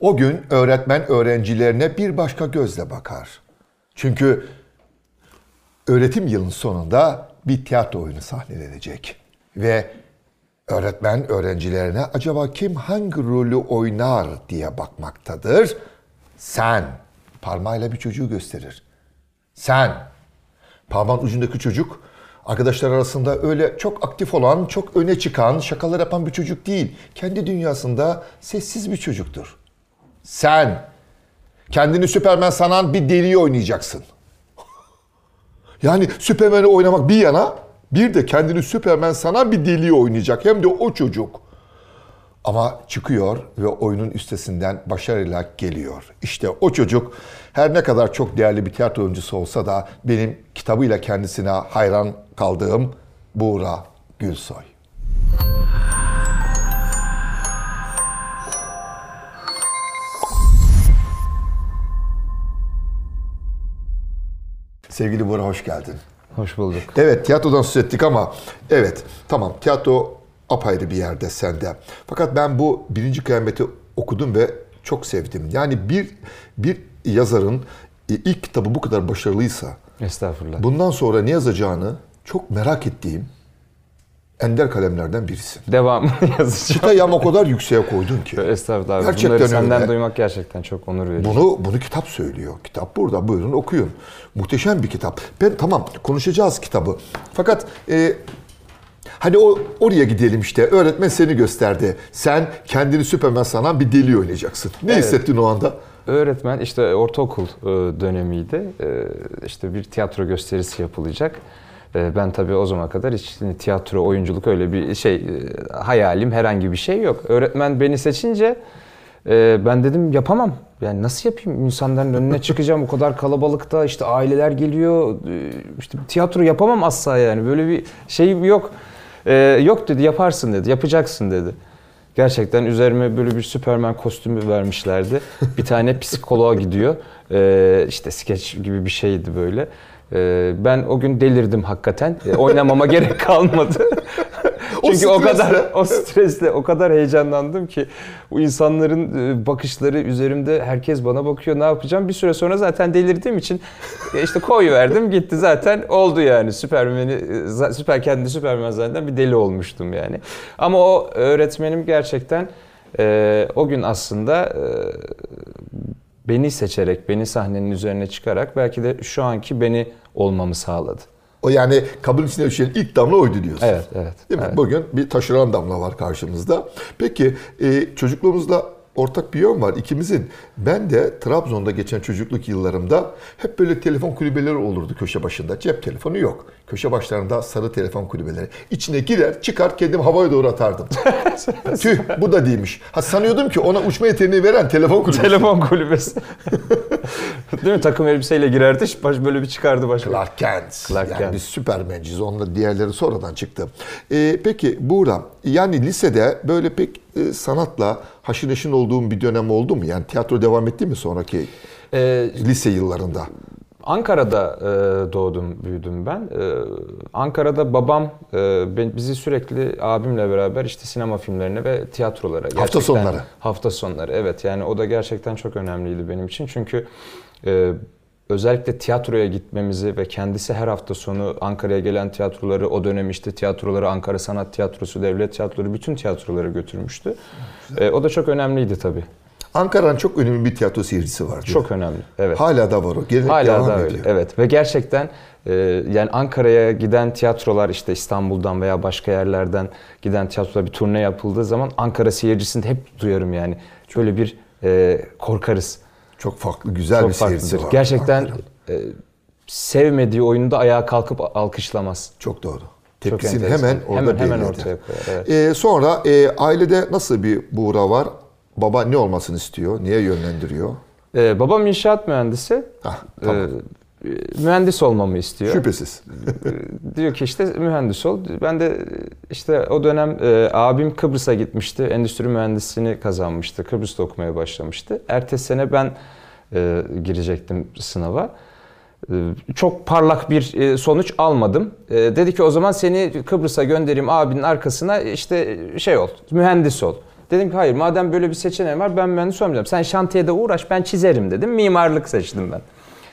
O gün öğretmen öğrencilerine bir başka gözle bakar. Çünkü öğretim yılının sonunda bir tiyatro oyunu sahnelenecek. Ve öğretmen öğrencilerine acaba kim hangi rolü oynar diye bakmaktadır. Sen parmağıyla bir çocuğu gösterir. Sen parmağın ucundaki çocuk arkadaşlar arasında öyle çok aktif olan, çok öne çıkan, şakalar yapan bir çocuk değil. Kendi dünyasında sessiz bir çocuktur. Sen kendini Süpermen sanan bir deliği oynayacaksın. Yani Süpermen'i oynamak bir yana bir de kendini Süpermen sanan bir deliği oynayacak. Hem de o çocuk. Ama çıkıyor ve oyunun üstesinden başarıyla geliyor. İşte o çocuk her ne kadar çok değerli bir tiyatro oyuncusu olsa da benim kitabıyla kendisine hayran kaldığım Buğra Gülsoy. Sevgili Buğra hoş geldin. Hoş bulduk. Evet tiyatrodan söz ettik ama evet tamam tiyatro apayrı bir yerde sende. Fakat ben bu birinci kıyameti okudum ve çok sevdim. Yani bir bir yazarın e, ilk kitabı bu kadar başarılıysa Estağfurullah. bundan sonra ne yazacağını çok merak ettiğim ender kalemlerden birisin. Devam yazacağım. Çıtayı o kadar yükseğe koydun ki. Estağfurullah. abi. Gerçekten Bunları senden öyle. duymak gerçekten çok onur verici. Bunu bunu kitap söylüyor. Kitap burada. Buyurun okuyun. Muhteşem bir kitap. Ben tamam konuşacağız kitabı. Fakat e, hani o oraya gidelim işte. Öğretmen seni gösterdi. Sen kendini Süpermen sanan bir deli oynayacaksın. Ne Evet. hissettin o anda? Öğretmen işte ortaokul e, dönemiydi. E, İşte bir tiyatro gösterisi yapılacak. E, Ben tabii o zamana kadar hiç tiyatro, oyunculuk öyle bir şey e, hayalim herhangi bir şey yok. Öğretmen beni seçince e, ben dedim yapamam. Yani nasıl yapayım? İnsanların önüne çıkacağım o kadar kalabalıkta işte aileler geliyor. E, işte tiyatro yapamam asla yani. Böyle bir şey yok. Yok dedi yaparsın dedi. Yapacaksın dedi. Gerçekten üzerime böyle bir Süperman kostümü vermişlerdi. Bir tane psikoloğa gidiyor. Ee, işte skeç gibi bir şeydi böyle. Ee, ben o gün delirdim hakikaten. Ee, oynamama gerek kalmadı. O Çünkü o, stresle. kadar o stresle o kadar heyecanlandım ki bu insanların e, bakışları üzerimde herkes bana bakıyor ne yapacağım bir süre sonra zaten delirdiğim için e, işte koyu verdim gitti zaten oldu yani Süpermen'i e, süper kendi Süpermen zaten bir deli olmuştum yani ama o öğretmenim gerçekten e, o gün aslında e, beni seçerek beni sahnenin üzerine çıkarak belki de şu anki beni olmamı sağladı. O yani kabın içine düşen ilk damla oydu diyorsun. Evet evet. Değil mi? evet. Bugün bir taşıran damla var karşımızda. Peki e, çocukluğumuzda ortak bir yön var ikimizin. Ben de Trabzon'da geçen çocukluk yıllarımda hep böyle telefon kulübeleri olurdu köşe başında. Cep telefonu yok. Köşe başlarında sarı telefon kulübeleri. İçine girer çıkar kendim havaya doğru atardım. Tüh bu da değilmiş. Ha sanıyordum ki ona uçma yeteneği veren telefon kulübesi. Telefon kulübesi. Değil mi? Takım elbiseyle girerdi, baş böyle bir çıkardı başka. Clark Kent. Clark yani Kent. biz süpermenciz. Onunla diğerleri sonradan çıktı. Ee, peki Buğra, yani lisede böyle pek e, sanatla haşır neşir olduğum bir dönem oldu mu? Yani tiyatro devam etti mi sonraki Ee, lise yıllarında? Ankara'da e, doğdum, büyüdüm ben. E, Ankara'da babam e, bizi sürekli abimle beraber işte sinema filmlerine ve tiyatrolara. gerçekten- sonları. Hafta sonları, evet. Yani o da gerçekten çok önemliydi benim için. Çünkü e, özellikle tiyatroya gitmemizi ve kendisi her hafta sonu Ankara'ya gelen tiyatroları, o dönem işte tiyatroları, Ankara Sanat Tiyatrosu, Devlet Tiyatroları, bütün tiyatrolara götürmüştü. E, o da çok önemliydi tabii. Ankara'nın çok önemli bir tiyatro seyircisi var. Çok önemli, evet. Hala da var o. Gelenek Hala devam da ediyor. öyle. Evet ve gerçekten e, yani Ankara'ya giden tiyatrolar işte İstanbul'dan veya başka yerlerden giden tiyatrolar bir turne yapıldığı zaman Ankara seyircisini hep duyarım yani. Şöyle bir e, korkarız. Çok farklı, güzel Çok bir seyircisi farklıdır. var. Gerçekten e, sevmediği oyunda ayağa kalkıp alkışlamaz. Çok doğru. Çok Tepkisini enteresan. hemen orada hemen, hemen ortaya koyar. Evet. Ee, sonra e, ailede nasıl bir buğra var? Baba ne olmasını istiyor? Niye yönlendiriyor? E, babam inşaat mühendisi. Hah, E, tamam. Mühendis olmamı istiyor. Şüphesiz. diyor ki işte mühendis ol. Ben de işte o dönem e, abim Kıbrıs'a gitmişti. Endüstri mühendisliğini kazanmıştı. Kıbrıs'ta okumaya başlamıştı. Ertesi sene ben e, girecektim sınava. E, çok parlak bir e, sonuç almadım. E, dedi ki o zaman seni Kıbrıs'a göndereyim abinin arkasına işte şey ol, mühendis ol. Dedim ki hayır madem böyle bir seçeneğim var ben mühendis olmayacağım. Sen şantiyede uğraş ben çizerim dedim. Mimarlık seçtim ben.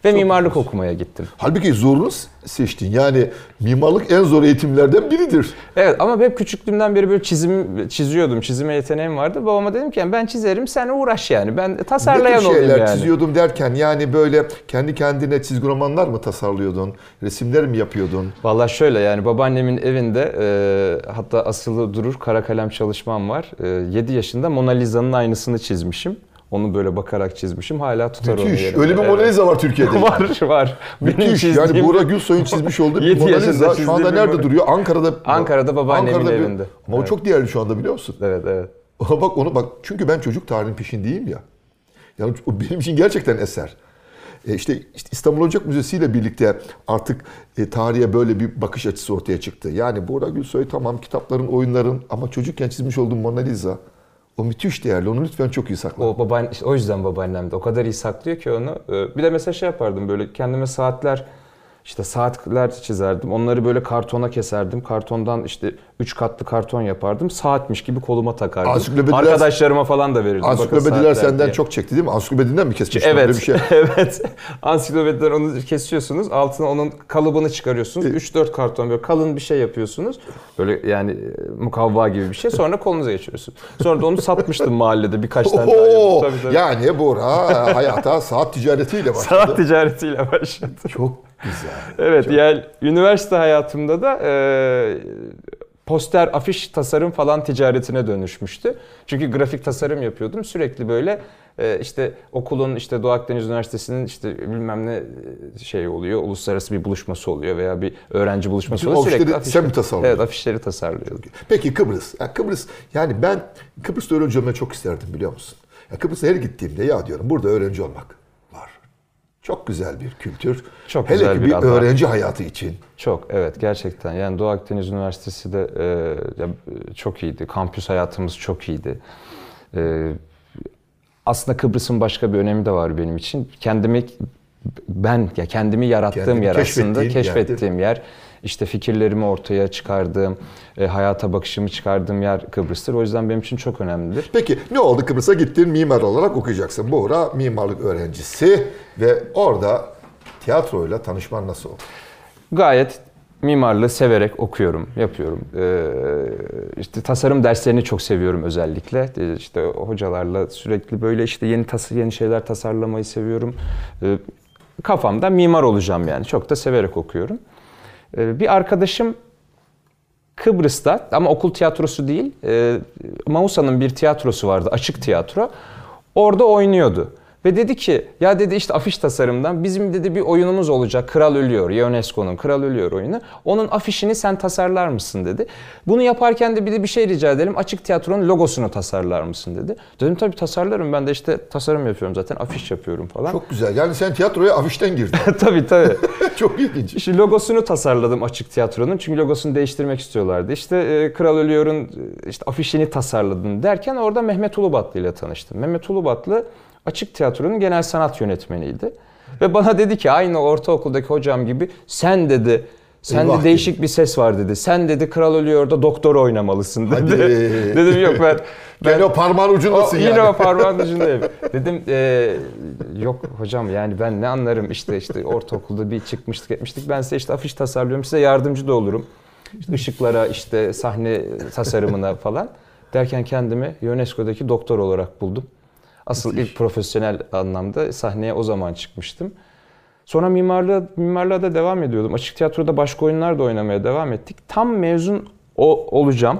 Ve mimarlık okumaya gittim. Halbuki zorunu seçtin. Yani mimarlık en zor eğitimlerden biridir. Evet ama hep küçüklüğümden beri böyle çizim çiziyordum. Çizime yeteneğim vardı. Babama dedim ki "Yani ben çizerim sen uğraş yani. Ben Ne tasarlayan tür olayım şeyler yani. çiziyordum derken yani böyle kendi kendine çizgi romanlar mı tasarlıyordun? Resimler mi yapıyordun? Vallahi şöyle yani babaannemin evinde e, hatta asılı durur kara kalem çalışmam var. E, 7 yaşında Mona Lisa'nın aynısını çizmişim. Onu böyle bakarak çizmişim. Hala tutar onu Müthiş. yerinde. Öyle bir. Mona Lisa var Türkiye'de. var var. Benim Müthiş. Yani çizdiğim- Buğra Gülsoy'un çizmiş olduğu bir Mona Lisa şu anda bir nerede duruyor? Ankara'da. Ankara'da babaannemin Ankara'da bir- evinde. Ama o Evet. çok değerli şu anda biliyor musun? Evet evet. bak onu bak çünkü ben çocuk tarihinin peşindeyim ya. Yani o benim için gerçekten eser. E işte, işte İstanbul Ocak Müzesi ile birlikte artık e, tarihe böyle bir bakış açısı ortaya çıktı. Yani Buğra Gülsoy tamam kitapların, oyunların ama çocukken çizmiş olduğum Mona Lisa o müthiş değerli. Onu lütfen çok iyi sakla. O babaanne, işte o yüzden babaannem de o kadar iyi saklıyor ki onu. Ee, Bir de mesela şey yapardım böyle kendime saatler işte saatler çizerdim. Onları böyle kartona keserdim. Kartondan işte 3 katlı karton yapardım. Saatmiş gibi koluma takardım. Ansiklopediler- Arkadaşlarıma falan da verirdim. Ansiklopediler senden diye. çok çekti değil mi? Ansiklopediden mi kesmiştin Evet, bir şey? evet. Ansiklopediden onu kesiyorsunuz. Altına onun kalıbını çıkarıyorsunuz. 3-4 karton böyle kalın bir şey yapıyorsunuz. Böyle yani e, mukavva gibi bir şey. Sonra kolunuza geçiriyorsunuz. Sonra da onu satmıştım mahallede birkaç tane daha yapıp. Oo, Tabii, tabii. yani Buğra hayata saat ticaretiyle başladı. Saat ticaretiyle başladı. Çok güzel. Evet yani üniversite hayatımda da e, poster, afiş tasarım falan ticaretine dönüşmüştü. Çünkü grafik tasarım yapıyordum. Sürekli böyle e, işte okulun işte Doğu Akdeniz Üniversitesi'nin işte bilmem ne e, şey oluyor. Uluslararası bir buluşması oluyor veya bir öğrenci buluşması Bütün oluyor. afişleri Sürekli sen mi tasarlıyordun? Evet afişleri tasarlıyordum. Peki Kıbrıs. Ya Kıbrıs yani ben Kıbrıs'ta öğrenci olmayı çok isterdim biliyor musun? Ya Kıbrıs'a her gittiğimde ya diyorum burada öğrenci olmak. Çok güzel bir kültür. Çok Hele güzel ki bir bir ada. öğrenci hayatı için. Çok evet gerçekten yani Doğu Akdeniz Üniversitesi de e, çok iyiydi. Kampüs hayatımız çok iyiydi. E, aslında Kıbrıs'ın başka bir önemi de var benim için. Kendimi ben ya kendimi yarattığım Kendini yer aslında keşfettiğim yer. İşte fikirlerimi ortaya çıkardığım, e, hayata bakışımı çıkardığım yer Kıbrıs'tır. O yüzden benim için çok önemlidir. Peki ne oldu Kıbrıs'a gittin mimar olarak okuyacaksın. Buğra mimarlık öğrencisi ve orada tiyatroyla tanışman nasıl oldu? Gayet mimarlığı severek okuyorum, yapıyorum. Ee, işte tasarım derslerini çok seviyorum özellikle. Ee, işte hocalarla sürekli böyle işte yeni tas yeni şeyler tasarlamayı seviyorum. Ee, kafamda mimar olacağım yani. Çok da severek okuyorum. Ee, bir arkadaşım Kıbrıs'ta ama okul tiyatrosu değil, e, Mausa'nın bir tiyatrosu vardı, açık tiyatro. Orada oynuyordu. Ve dedi ki, ya dedi işte afiş tasarımdan bizim dedi bir oyunumuz olacak. Kral Ölüyor, UNESCO'nun Kral Ölüyor oyunu. Onun afişini sen tasarlar mısın dedi. Bunu yaparken de bir de bir şey rica edelim. Açık tiyatronun logosunu tasarlar mısın dedi. Dedim tabii tasarlarım. Ben de işte tasarım yapıyorum zaten. Afiş yapıyorum falan. Çok güzel. Yani sen tiyatroya afişten girdin. tabii tabii. çok ilginç. İşte logosunu tasarladım açık tiyatronun. Çünkü logosunu değiştirmek istiyorlardı. İşte e, Kral Ölüyor'un e, işte afişini tasarladım derken orada Mehmet Ulubatlı ile tanıştım. Mehmet Ulubatlı açık tiyatronun genel sanat yönetmeniydi. Ve bana dedi ki aynı ortaokuldaki hocam gibi sen dedi sende Eyvah değişik bir ses var dedi. Sen dedi Kral Ölüyor'da doktor oynamalısın dedi. Hadi. Dedim yok ben Ben o parmağın ucundasın o, yani. Yine o parmağın ucundayım. Dedim e, yok hocam yani ben ne anlarım işte işte ortaokulda bir çıkmıştık etmiştik. Ben size işte afiş tasarlıyorum size yardımcı da olurum. İşte ışıklara işte sahne tasarımına falan. Derken kendimi UNESCO'daki doktor olarak buldum. Asıl ilk profesyonel anlamda sahneye o zaman çıkmıştım. Sonra mimarlığa, mimarlığa da devam ediyordum. Açık tiyatroda başka oyunlar da oynamaya devam ettik. Tam mezun o, olacağım.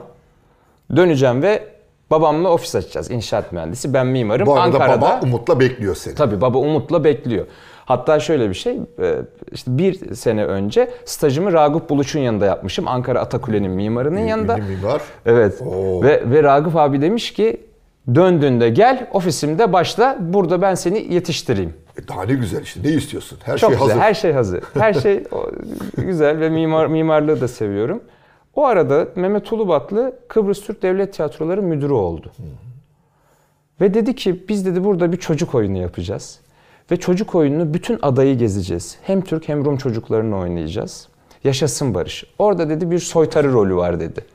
Döneceğim ve babamla ofis açacağız. İnşaat mühendisi. Ben mimarım. Bu arada Ankara'da. baba umutla bekliyor seni. Tabii baba umutla bekliyor. Hatta şöyle bir şey, e, işte bir sene önce stajımı Ragıp Buluş'un yanında yapmışım. Ankara Atakule'nin mimarının yanında. Ünlü mimar. Evet. Oo. Ve, ve Ragıp abi demiş ki döndüğünde gel ofisimde başla burada ben seni yetiştireyim. E daha ne güzel işte. Ne istiyorsun? Her Çok şey güzel. hazır. Her şey hazır. Her şey güzel ve mimar mimarlığı da seviyorum. O arada Mehmet Ulubatlı Kıbrıs Türk Devlet Tiyatroları müdürü oldu. Ve dedi ki biz dedi burada bir çocuk oyunu yapacağız. Ve çocuk oyununu bütün adayı gezeceğiz. Hem Türk hem Rum çocuklarını oynayacağız. Yaşasın barış. Orada dedi bir soytarı rolü var dedi.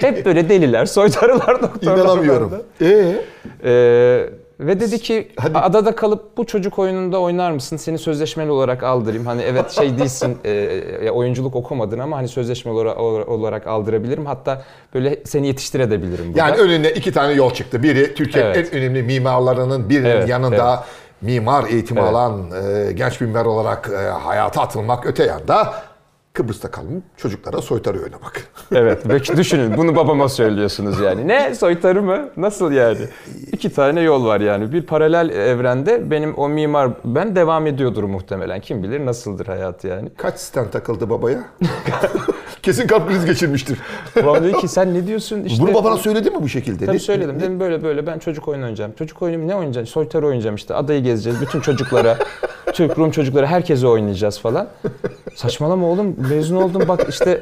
Hep böyle deliler, soytarılar doktorlar. İnanamıyorum. Ee? Ee, ve dedi ki Hadi. adada kalıp bu çocuk oyununda oynar mısın? Seni sözleşmeli olarak aldırayım. Hani evet şey değilsin e, oyunculuk okumadın ama hani sözleşmeli olarak, aldırabilirim. Hatta böyle seni yetiştirebilirim burada. Yani önüne iki tane yol çıktı. Biri Türkiye'nin Evet. en önemli mimarlarının birinin Evet, yanında mimar eğitimi Evet. alan e, genç mimar olarak e, hayata atılmak. Öte yanda Kıbrıs'ta kalın çocuklara soytarı oynamak. Evet, belki düşünün bunu babama söylüyorsunuz yani. Ne soytarı mı? Nasıl yani? İki tane yol var yani. Bir paralel evrende benim o mimar ben devam ediyordur muhtemelen. Kim bilir nasıldır hayat yani. Kaç sten takıldı babaya? Kesin kalp krizi geçirmiştir. Babam dedi ki sen ne diyorsun işte. Bunu babana söyledi mi bu şekilde? Tabii Ne- söyledim. Dedim böyle böyle ben çocuk oyunu oynayacağım. Çocuk oyunu ne oynayacağım? Soytarı oynayacağım işte. Adayı gezeceğiz. Bütün çocuklara, Türk Rum çocuklara herkese oynayacağız falan. Saçmalama oğlum. Mezun oldum bak işte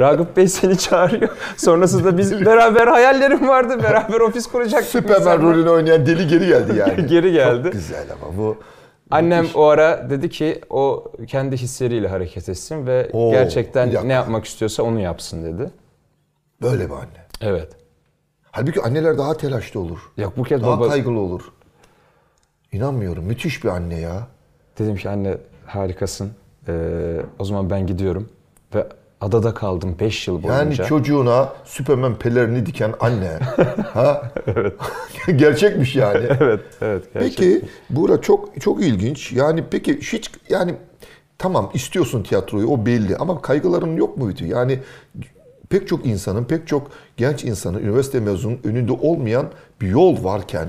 Ragıp Bey seni çağırıyor. Sonrasında biz beraber hayallerim vardı. Beraber ofis kuracaktık. İnsanlar. rolünü oynayan deli geri geldi yani. Geri geldi. Çok güzel ama bu. Annem o ara dedi ki o kendi hisleriyle hareket etsin ve Oo, gerçekten dakika. ne yapmak istiyorsa onu yapsın dedi. Böyle bir anne. Evet. Halbuki anneler daha telaşlı olur. Yok bu kez Daha baba kaygılı olur. İnanmıyorum. Müthiş bir anne ya. Dedim ki anne harikasın. Ee, o zaman ben gidiyorum. Ve adada kaldım 5 yıl Yani boyunca. çocuğuna Süpermen pelerini diken anne. ha? evet. Gerçekmiş yani. Evet, evet. gerçekten. Peki Buğra çok çok ilginç. Yani peki hiç yani tamam istiyorsun tiyatroyu o belli ama kaygıların yok muydu? Yani pek çok insanın, pek çok genç insanın üniversite mezunu önünde olmayan bir yol varken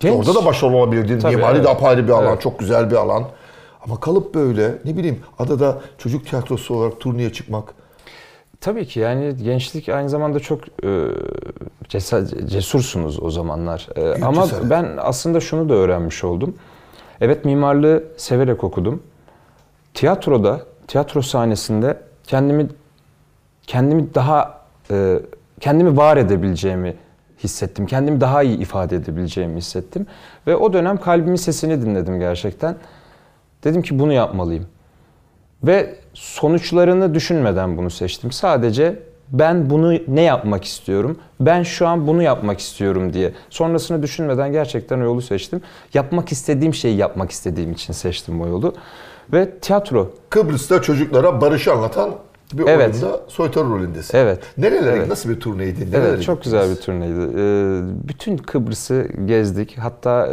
Genç. orada da başarılı olabilirdin. Tabii, Mimari evet. de apayrı bir alan, Evet. çok güzel bir alan. Ama kalıp böyle ne bileyim adada çocuk tiyatrosu olarak turneye çıkmak Tabii ki yani gençlik aynı zamanda çok e, cesa- cesursunuz o zamanlar. E, ama cesaret. ben aslında şunu da öğrenmiş oldum. Evet mimarlığı severek okudum. Tiyatroda, tiyatro sahnesinde kendimi kendimi daha e, kendimi var edebileceğimi hissettim. Kendimi daha iyi ifade edebileceğimi hissettim ve o dönem kalbimin sesini dinledim gerçekten. Dedim ki bunu yapmalıyım. Ve sonuçlarını düşünmeden bunu seçtim. Sadece ben bunu ne yapmak istiyorum? Ben şu an bunu yapmak istiyorum diye. Sonrasını düşünmeden gerçekten o yolu seçtim. Yapmak istediğim şeyi yapmak istediğim için seçtim o yolu. Ve tiyatro. Kıbrıs'ta çocuklara barışı anlatan bir Evet. oyunda soytarı rolündesin. Evet. Nerelere, Evet. nasıl bir turneydi? Nerelere Evet çok gittiniz? güzel bir turneydi. Ee, bütün Kıbrıs'ı gezdik. Hatta e,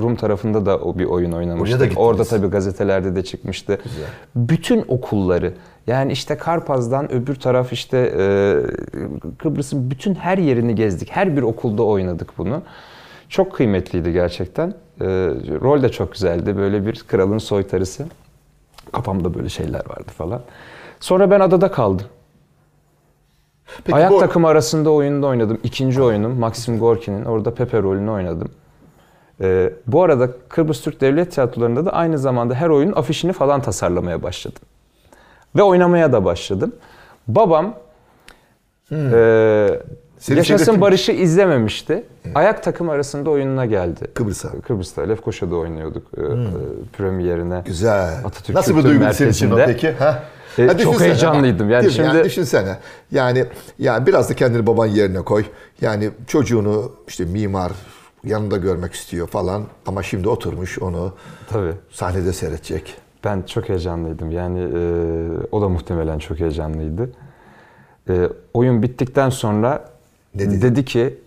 Rum tarafında da o bir oyun oynamıştık. Orada tabii gazetelerde de çıkmıştı. Güzel. Bütün okulları yani işte Karpaz'dan öbür taraf işte e, Kıbrıs'ın bütün her yerini gezdik. Her bir okulda oynadık bunu. Çok kıymetliydi gerçekten. E, rol de çok güzeldi. Böyle bir kralın soytarısı. Kafamda böyle şeyler vardı falan. Sonra ben adada kaldım. Peki Ayak bu- takımı arasında oyunda oynadım. İkinci oyunum Maxim Gorki'nin. Orada Pepe rolünü oynadım. Ee, bu arada Kıbrıs Türk Devlet Tiyatroları'nda da aynı zamanda her oyunun afişini falan tasarlamaya başladım. Ve oynamaya da başladım. Babam e, Hmm. Seni Yaşasın. Barış'ı izlememişti. Ayak takımı arasında oyununa geldi. Kıbrıs'a. Kıbrıs'ta, Lefkoşa'da oynuyorduk e, e, premierine. Güzel. Atatürk Nasıl bir duygu senin için peki? Ha? E, Ha, çok heyecanlıydım. Yani şimdi- düşünsene. Yani yani biraz da kendini baban yerine koy. Yani çocuğunu işte mimar yanında görmek istiyor falan ama şimdi oturmuş onu Tabii. sahnede seyredecek. Ben çok heyecanlıydım. Yani e, o da muhtemelen çok heyecanlıydı. E, oyun bittikten sonra Ne dedi? dedi ki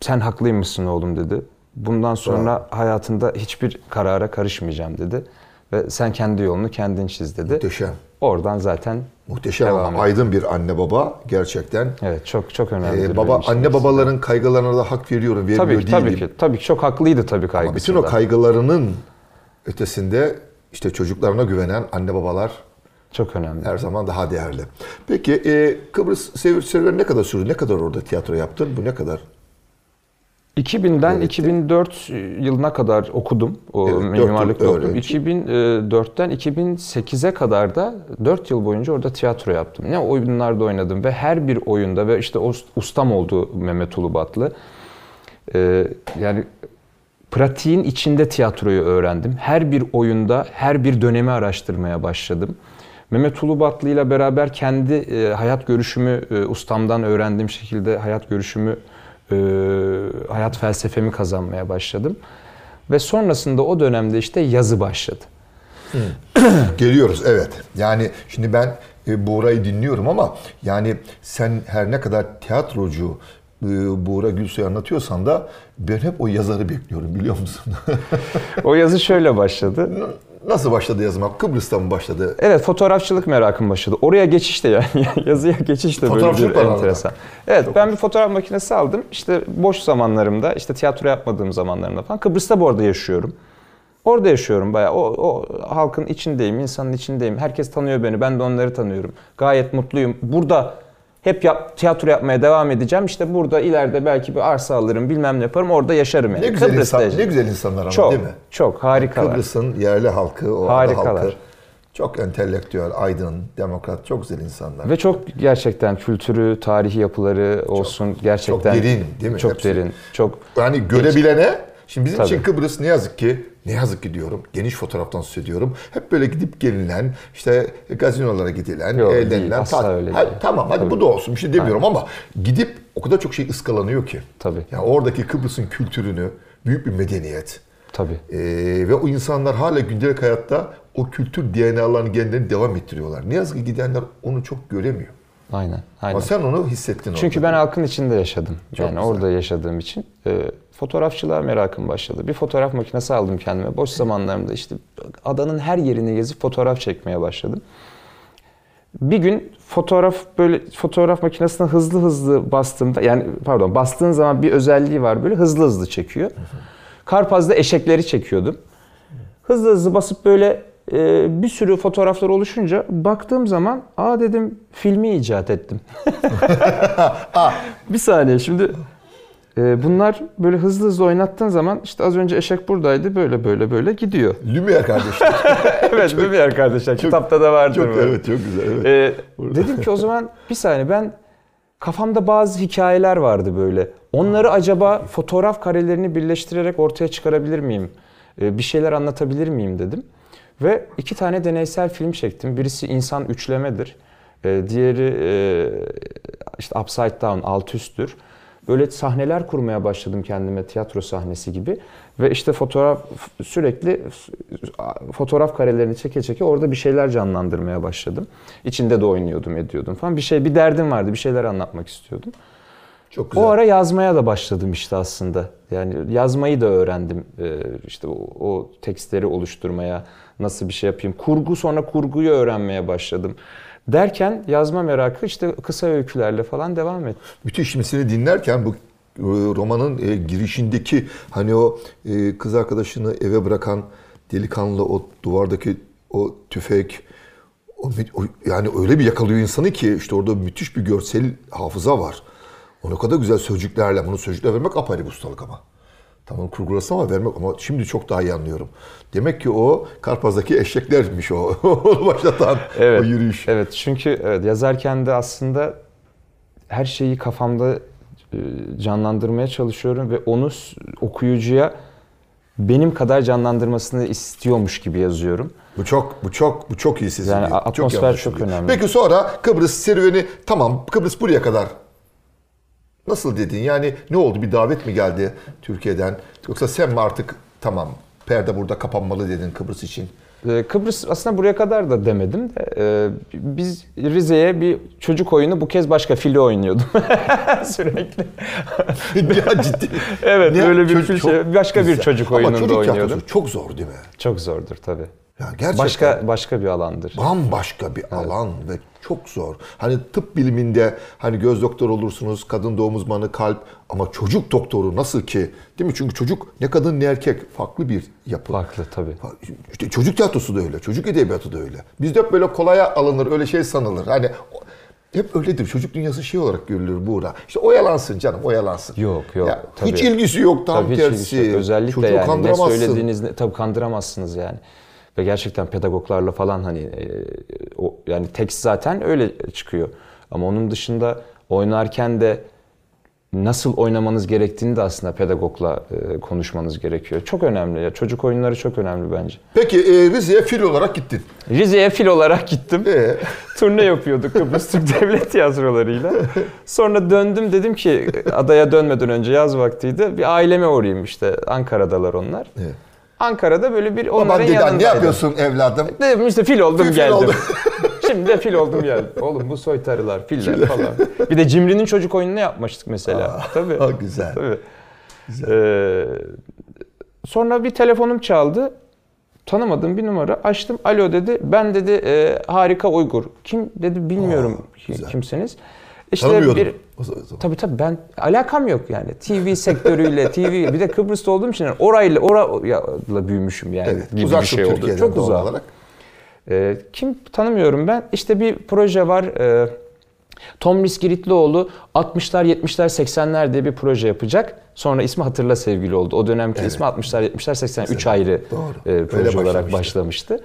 sen haklıymışsın oğlum dedi. Bundan sonra hayatında hiçbir karara karışmayacağım dedi. Ve sen kendi yolunu kendin çiz dedi. Muhteşem. Oradan zaten Muhteşem Devam ama aydın bir anne baba gerçekten. evet çok çok önemli. Ee, baba anne babaların kaygılarına da hak veriyorum, vermiyor tabii ki değilim. tabii ki tabii ki çok haklıydı tabii Ama kaygısında. bütün o kaygılarının ötesinde işte çocuklarına güvenen anne babalar çok önemli. her zaman daha değerli. Peki e, Kıbrıs Sevir serüveni ne kadar sürdü? Ne kadar orada tiyatro yaptın? Bu ne kadar? 2000'den Evet. 2004 yılına kadar okudum. O Evet, mimarlık okudum. öğrenci. 2004'ten 2008'e kadar da 4 yıl boyunca orada tiyatro yaptım. Ne oyunlarda oynadım ve her bir oyunda ve işte ustam oldu Mehmet Ulubatlı. Ee, yani pratiğin içinde tiyatroyu öğrendim. Her bir oyunda her bir dönemi araştırmaya başladım. Mehmet Ulubatlı ile beraber kendi e, hayat görüşümü e, ustamdan öğrendiğim şekilde hayat görüşümü, e, hayat felsefemi kazanmaya başladım. Ve sonrasında o dönemde işte yazı başladı. Geliyoruz evet. Yani şimdi ben e, Buğra'yı dinliyorum ama yani sen her ne kadar tiyatrocu e, Buğra Gülsoy anlatıyorsan da ben hep o yazarı bekliyorum biliyor musun? O yazı şöyle başladı. Nasıl başladı yazmak? Kıbrıs'ta mı başladı? Evet fotoğrafçılık merakım başladı. Oraya geçiş de yani yazıya geçiş de böyle bir enteresan. Evet ben bir fotoğraf makinesi aldım. İşte boş zamanlarımda işte tiyatro yapmadığım zamanlarımda falan Kıbrıs'ta bu arada yaşıyorum. Orada yaşıyorum bayağı. O, o halkın içindeyim, insanın içindeyim. Herkes tanıyor beni, ben de onları tanıyorum. Gayet mutluyum. Burada hep yap, tiyatro yapmaya devam edeceğim. İşte burada ileride belki bir arsa alırım, bilmem ne yaparım. Orada yaşarım yani. Ne güzel, Kıbrıs'ta insan, yaşarım. ne güzel insanlar ama Çok, değil mi? çok harikalar. Kıbrıs'ın yerli halkı, o Harikalar. halkı çok entelektüel, aydın, demokrat, çok güzel insanlar. Ve çok gerçekten kültürü, tarihi yapıları olsun gerçekten çok derin, değil mi? Çok Hepsi. derin. Çok Yani görebilene, şimdi bizim için Tabii. Kıbrıs ne yazık ki, ne yazık ki diyorum, geniş fotoğraftan söz ediyorum. Hep böyle gidip gelinen, işte gazinolara gidilen, Yok, değil, eğlenilen. asla öyle Ha, değil. Tamam hadi Tabii. bu da olsun bir şey demiyorum ama gidip o kadar çok şey ıskalanıyor ki. Tabii. Yani oradaki Kıbrıs'ın kültürünü, büyük bir medeniyet. tabii. Ee, ve o insanlar hala gündelik hayatta o kültür DNA'larını kendilerini devam ettiriyorlar. Ne yazık ki gidenler onu çok göremiyor. Aynen. Aynen. Ama sen onu hissettin Çünkü orada. ben halkın içinde yaşadım. Çok yani güzel. orada yaşadığım için e, fotoğrafçılığa merakım başladı. Bir fotoğraf makinesi aldım kendime. Boş zamanlarımda işte adanın her yerini gezip fotoğraf çekmeye başladım. Bir gün fotoğraf böyle fotoğraf makinesine hızlı hızlı bastığımda yani pardon bastığın zaman bir özelliği var böyle hızlı hızlı çekiyor. Karpaz'da eşekleri çekiyordum. Hızlı hızlı basıp böyle e, bir sürü fotoğraflar oluşunca baktığım zaman aa dedim filmi icat ettim. bir saniye şimdi bunlar böyle hızlı hızlı oynattığın zaman işte az önce eşek buradaydı böyle böyle böyle gidiyor. Lumière kardeşler. evet bu bir arkadaşlar kitapta da vardır. çok bu. evet çok güzel. Evet. Ee, dedim ki o zaman bir saniye ben kafamda bazı hikayeler vardı böyle. Onları acaba fotoğraf karelerini birleştirerek ortaya çıkarabilir miyim? Ee, bir şeyler anlatabilir miyim dedim. Ve iki tane deneysel film çektim. Birisi insan üçlemedir. Ee, diğeri e, işte upside down, alt üsttür. Böyle sahneler kurmaya başladım kendime tiyatro sahnesi gibi. Ve işte fotoğraf sürekli fotoğraf karelerini çeke çeke orada bir şeyler canlandırmaya başladım. İçinde de oynuyordum, ediyordum falan. Bir şey, bir derdim vardı, bir şeyler anlatmak istiyordum. Çok güzel. O ara yazmaya da başladım işte aslında. Yani yazmayı da öğrendim. Ee, işte o, o tekstleri oluşturmaya, nasıl bir şey yapayım. Kurgu sonra kurguyu öğrenmeye başladım. Derken yazma merakı işte kısa öykülerle falan devam etti. Müthiş şimdi dinlerken bu romanın e, girişindeki hani o e, kız arkadaşını eve bırakan delikanlı o duvardaki o tüfek o, yani öyle bir yakalıyor insanı ki işte orada müthiş bir görsel hafıza var. O ne kadar güzel sözcüklerle bunu sözcükler vermek apayrı bir ustalık ama. Tamam kurgulasın ama vermek ama şimdi çok daha iyi anlıyorum. Demek ki o Karpaz'daki eşeklermiş o. Onu başlatan o yürüyüş. Evet çünkü evet, yazarken de aslında her şeyi kafamda e, canlandırmaya çalışıyorum ve onu okuyucuya benim kadar canlandırmasını istiyormuş gibi yazıyorum. Bu çok bu çok bu çok iyi sizin. Yani atmosfer anlaşılıyor. çok önemli. Peki sonra Kıbrıs serüveni tamam Kıbrıs buraya kadar. Nasıl dedin? Yani ne oldu? Bir davet mi geldi Türkiye'den? Yoksa sen mi artık tamam perde burada kapanmalı dedin Kıbrıs için? Ee, Kıbrıs aslında buraya kadar da demedim de e, biz Rize'ye bir çocuk oyunu bu kez başka fili oynuyordum sürekli. ya ciddi. Evet Ne? böyle bir Çocuk- fil şey, başka bir güzel. çocuk Ama oyununda çocuk tiyatrosu oynuyordum. çok zor değil mi? Çok zordur tabii. Ya gerçekten. Başka başka bir alandır. bambaşka bir alan ve çok zor. Hani tıp biliminde hani göz doktoru olursunuz, kadın doğum uzmanı, kalp ama çocuk doktoru nasıl ki? Değil mi? Çünkü çocuk ne kadın ne erkek farklı bir yapı. Farklı tabii. İşte çocuk tiyatrosu da öyle, çocuk edebiyatı da öyle. Bizde hep böyle kolaya alınır, öyle şey sanılır. Hani hep öyledir. Çocuk dünyası şey olarak görülür Buğra. İşte oyalansın canım, oyalansın. Yok yok. Ya, tabii. Hiç ilgisi yok tam Tabii hiç tersi. ilgisi yok. Özellikle Çocuğu yani ne söylediğiniz tabii kandıramazsınız yani. Ve gerçekten pedagoglarla falan hani e, o yani tekst zaten öyle çıkıyor. Ama onun dışında oynarken de nasıl oynamanız gerektiğini de aslında pedagogla e, konuşmanız gerekiyor. Çok önemli ya. Çocuk oyunları çok önemli bence. Peki e, Rize'ye fil olarak gittin. Rize'ye fil olarak gittim. E, Turne yapıyorduk Kıbrıs Türk Devlet Tiyatroları'yla. Sonra döndüm dedim ki adaya dönmeden önce yaz vaktiydi. Bir aileme uğrayayım işte. Ankara'dalar onlar. Evet. Ankara'da böyle bir onların baban dedi yanındaydım. ne yapıyorsun evladım? Dedim işte fil oldum Fil- fil geldim. oldum. Şimdi de fil oldum geldim. Oğlum bu soytarılar, filler falan. Bir de Cimri'nin çocuk oyununu yapmıştık mesela. Tabii. ha, güzel. Tabii. Ee, sonra bir telefonum çaldı. Tanımadığım bir numara. Açtım. Alo dedi. Ben dedi e, harika Uygur. Kim dedi bilmiyorum Aa, güzel. kimseniz. İşte Tanımıyordum. bir. Tabii tabii ben alakam yok yani. TV sektörüyle, TV bir de Kıbrıs'ta olduğum için yani orayla orayla büyümüşüm yani. Evet, gibi uzaksın bir şey oldu. Çok uzak. olarak. Ee, kim tanımıyorum ben. İşte bir proje var. Ee, Tom Giritloğlu 60'lar, 70'ler, 80'ler diye bir proje yapacak. Sonra ismi Hatırla Sevgili oldu. O dönemki ismi 60'lar, 70'ler, 80'ler. 3 ayrı Doğru. e, proje olarak başlamıştı.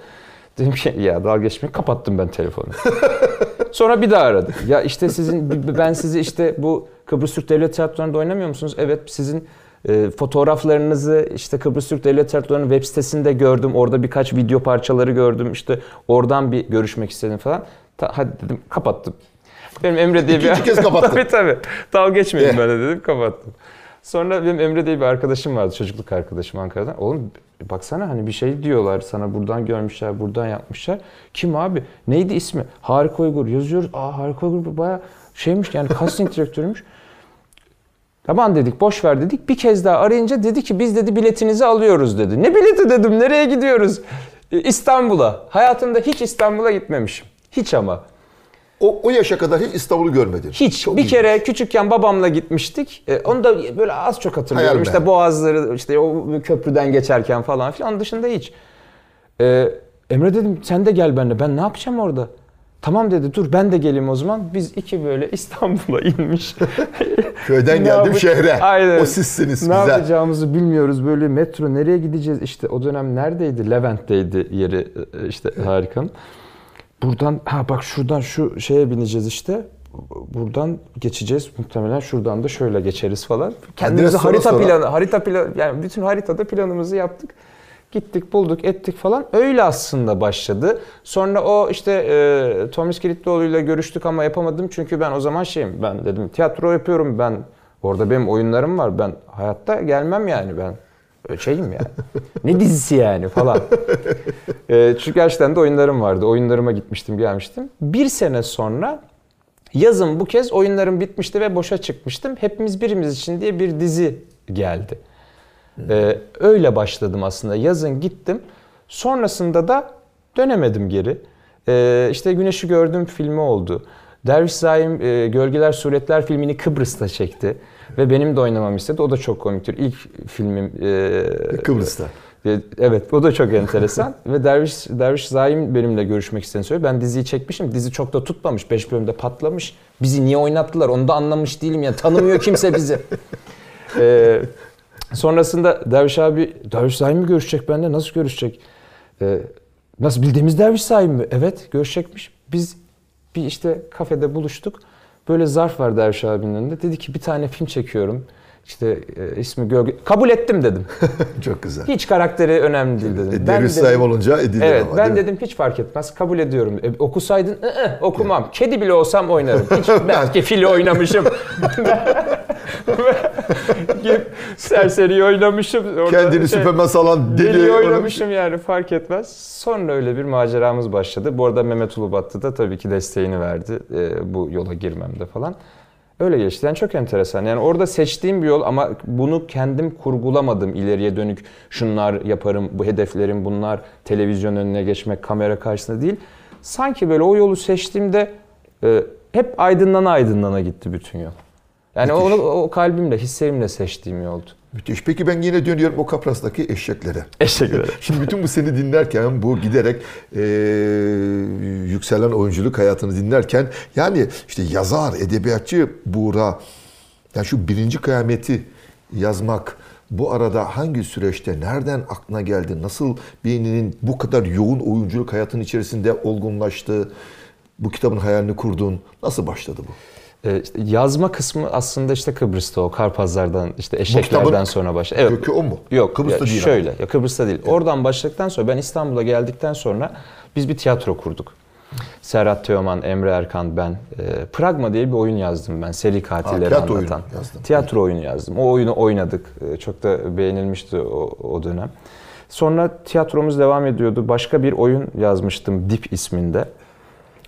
Dedim ki ya dalga geçmeyin. Kapattım ben telefonu. Sonra bir daha aradı. Ya işte sizin ben sizi işte bu Kıbrıs Türk Devlet Tiyatroları'nda oynamıyor musunuz? Evet sizin e, fotoğraflarınızı işte Kıbrıs Türk Devlet Tiyatroları'nın web sitesinde gördüm. Orada birkaç video parçaları gördüm. İşte oradan bir görüşmek istedim falan. Ta, hadi dedim kapattım. Benim Emre diye bir... İkinci kez kapattın. tabii tabii. Dalga geçmeyin Eh. böyle dedim kapattım. Sonra benim Emre diye bir arkadaşım vardı. Çocukluk arkadaşım Ankara'dan. Oğlum baksana hani bir şey diyorlar sana buradan görmüşler, buradan yapmışlar. Kim abi? Neydi ismi? Harika Uygur. Yazıyoruz. Aa Harika Uygur baya şeymiş yani casting direktörüymüş. Tamam dedik boş ver dedik. Bir kez daha arayınca dedi ki biz dedi biletinizi alıyoruz dedi. Ne bileti dedim nereye gidiyoruz? "E, İstanbul'a. Hayatımda hiç İstanbul'a gitmemişim. Hiç ama. O, o yaşa kadar hiç İstanbul'u görmedin. Hiç. Çok bir iyi. kere küçükken babamla gitmiştik. E, onu da böyle az çok hatırlıyorum. Hayal işte boğazları, işte o köprüden geçerken falan filan. Onun dışında hiç. E, Emre dedim sen de gel benimle. Ben ne yapacağım orada? Tamam dedi dur ben de geleyim o zaman. Biz iki böyle İstanbul'a inmiş. Köyden Ne geldim şehre. Aynen. O sizsiniz ne güzel. yapacağımızı bilmiyoruz. Böyle metro nereye gideceğiz? İşte o dönem neredeydi? Levent'teydi yeri e, işte harikanın. Buradan ha bak şuradan şu şeye bineceğiz işte. Buradan geçeceğiz. Muhtemelen şuradan da şöyle geçeriz falan. Kendimize sonra harita sonra- planı, harita planı yani bütün haritada planımızı yaptık. Gittik, bulduk, ettik falan. Öyle aslında başladı. Sonra o işte e, Tomis ile görüştük ama yapamadım. Çünkü ben o zaman şeyim. Ben dedim tiyatro yapıyorum ben. Orada benim oyunlarım var. Ben hayatta gelmem yani ben. Öyle Şeyim yani. ne dizisi yani falan. E, çünkü gerçekten de oyunlarım vardı. Oyunlarıma gitmiştim, gelmiştim. Bir sene sonra yazın bu kez oyunlarım bitmişti ve boşa çıkmıştım. Hepimiz birimiz için diye bir dizi geldi. Ee, öyle başladım aslında. Yazın gittim. Sonrasında da dönemedim geri. Ee, işte Güneşi Gördüm filmi oldu. Derviş Zaim e, Gölgeler Suretler filmini Kıbrıs'ta çekti. Ve benim de oynamamı istedi. O da çok komiktir. İlk filmim... e, Kıbrıs'ta. e, Evet o da çok enteresan ve Derviş Derviş Zaim benimle görüşmek istediğini söylüyor. Ben diziyi çekmişim. Dizi çok da tutmamış. 5 bölümde patlamış. Bizi niye oynattılar onu da anlamış değilim yani. Tanımıyor kimse bizi. Ee, sonrasında Derviş abi Derviş Zaim mi görüşecek benimle? Nasıl görüşecek? Ee, nasıl bildiğimiz Derviş Zaim mi? Evet görüşecekmiş. Biz bir işte kafede buluştuk. Böyle zarf var Derviş abinin önünde. Dedi ki bir tane film çekiyorum. İşte e, ismi Gölge... Kabul ettim dedim. Çok güzel. Hiç karakteri önemli değil dedim. E, dedim- sahibi olunca edilir Evet ama. ben mi? dedim hiç fark etmez kabul ediyorum. E, okusaydın "Aa, ı-ı, okumam. Kedi bile olsam oynarım. Hiç belki fili oynamışım. Serseri oynamışım. Orada Kendini şey, süpermen salan deli, Deli oynamış. oynamışım yani fark etmez. Sonra öyle bir maceramız başladı. Bu arada Mehmet Ulubatlı da tabii ki desteğini verdi e, bu yola girmemde falan. Öyle geçti. Yani çok enteresan. Yani orada seçtiğim bir yol ama bunu kendim kurgulamadım ileriye dönük. Şunlar yaparım, bu hedeflerim bunlar. Televizyon önüne geçmek, kamera karşısında değil. Sanki böyle o yolu seçtiğimde e, hep aydınlana aydınlana gitti bütün yol. Yani Müthiş. onu o kalbimle, hislerimle seçtiğim yoldu. Müthiş. Peki ben yine dönüyorum o Kapras'taki eşeklere. Ederim. Şimdi bütün bu seni dinlerken, bu giderek e, yükselen oyunculuk hayatını dinlerken, yani işte yazar, edebiyatçı Buğra, yani şu birinci kıyameti yazmak, bu arada hangi süreçte, nereden aklına geldi, nasıl beyninin bu kadar yoğun oyunculuk hayatının içerisinde olgunlaştı, bu kitabın hayalini kurdun, nasıl başladı bu? E, işte yazma kısmı aslında işte Kıbrıs'ta o Karpazlardan işte eşeklerden sonra başladı. Evet. kökü o mu? Yok. Kıbrıs'ta ya değil Şöyle. Ya Kıbrıs'ta değil. Oradan başladıktan sonra ben İstanbul'a geldikten sonra biz bir tiyatro kurduk. Serhat Teoman, Emre Erkan, ben. E, Pragma diye bir oyun yazdım ben. Seri katilleri oyunu anlatan. yazdın. Tiyatro oyunu yazdım. O oyunu oynadık. E, çok da beğenilmişti o, o dönem. Sonra tiyatromuz devam ediyordu. Başka bir oyun yazmıştım Dip isminde.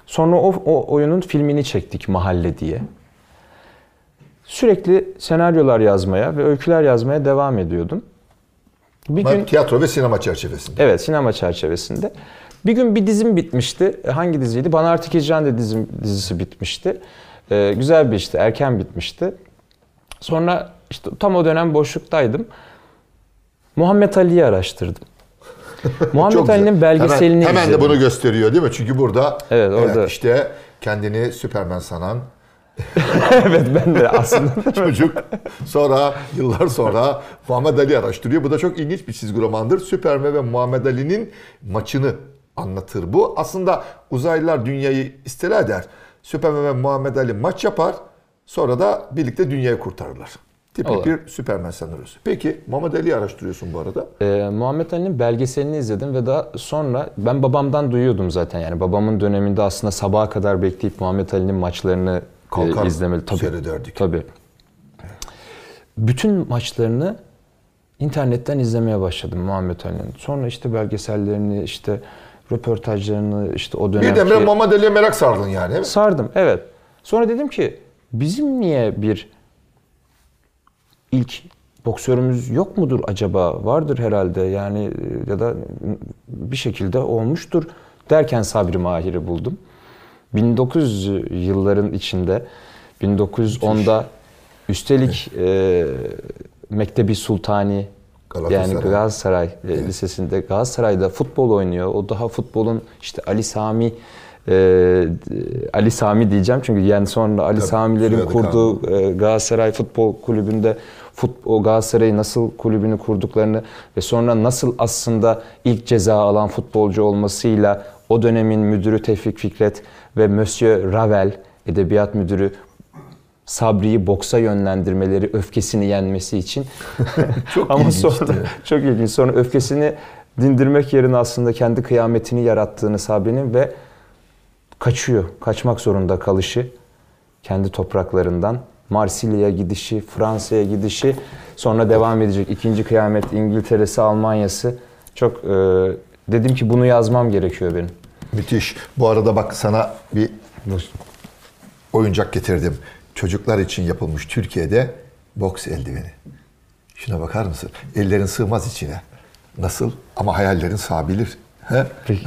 Sonra o, o oyunun filmini çektik Mahalle diye. Sürekli senaryolar yazmaya ve öyküler yazmaya devam ediyordum. Bir Ama gün Tiyatro ve sinema çerçevesinde. evet sinema çerçevesinde. Bir gün bir dizim bitmişti. E, Hangi diziydi? Bana Artık Hicran de dizim, dizisi bitmişti. Ee, güzel bir işti. Erken bitmişti. Sonra işte tam o dönem boşluktaydım. Muhammed Ali'yi araştırdım. Muhammed. Ali'nin belgeselini hemen, hemen de bunu gösteriyor değil mi? Çünkü burada Evet, orada. işte kendini Süpermen sanan evet ben de aslında çocuk sonra yıllar sonra Muhammed Ali araştırıyor. Bu da çok ilginç bir çizgi romandır. Süpermen ve Muhammed Ali'nin maçını anlatır bu. Aslında uzaylılar dünyayı istila eder. Süpermen ve Muhammed Ali maç yapar. Sonra da birlikte dünyayı kurtarırlar. Tipik Olur. bir Süpermen senaryosu. Peki Muhammed Ali'yi araştırıyorsun bu arada. Ee, Muhammed Ali'nin belgeselini izledim ve daha sonra ben babamdan duyuyordum zaten yani babamın döneminde aslında sabaha kadar bekleyip Muhammed Ali'nin maçlarını e, Kalkar izlemeli. Tabii, seyrederdik. tabii. Bütün maçlarını internetten izlemeye başladım Muhammed Ali'nin. Sonra işte belgesellerini, işte röportajlarını, işte o dönemki... Birdenbire Muhammed Ali'ye merak sardın yani. Sardım evet. Sonra dedim ki bizim niye bir ilk boksörümüz yok mudur acaba? Vardır herhalde yani e, ya da bir şekilde olmuştur derken Sabri Mahir'i buldum. 1900 yılların içinde 1910'da üstelik e, Mektebi Sultani Galatasaray. yani Galatasaray e, Lisesi'nde Galatasaray'da futbol oynuyor. O daha futbolun işte Ali Sami e, Ali Sami diyeceğim çünkü yani sonra Ali Tabii, Samilerin kurduğu e, Galatasaray Futbol Kulübü'nde futbol Galatasaray'ı nasıl kulübünü kurduklarını ve sonra nasıl aslında ilk ceza alan futbolcu olmasıyla o dönemin müdürü Tevfik Fikret ve Monsieur Ravel edebiyat müdürü Sabri'yi boksa yönlendirmeleri, öfkesini yenmesi için. Çok Ama sonra çok ilginç. Sonra öfkesini dindirmek yerine aslında kendi kıyametini yarattığını Sabri'nin ve kaçıyor. Kaçmak zorunda kalışı kendi topraklarından. Marsilya'ya gidişi, Fransa'ya gidişi, sonra devam edecek ikinci kıyamet İngiltere'si, Almanya'sı. Çok e, dedim ki bunu yazmam gerekiyor benim. Müthiş. Bu arada bak sana bir oyuncak getirdim. Çocuklar için yapılmış Türkiye'de boks eldiveni. Şuna bakar mısın? Ellerin sığmaz içine. Nasıl? Ama hayallerin sığabilir. He? Peki.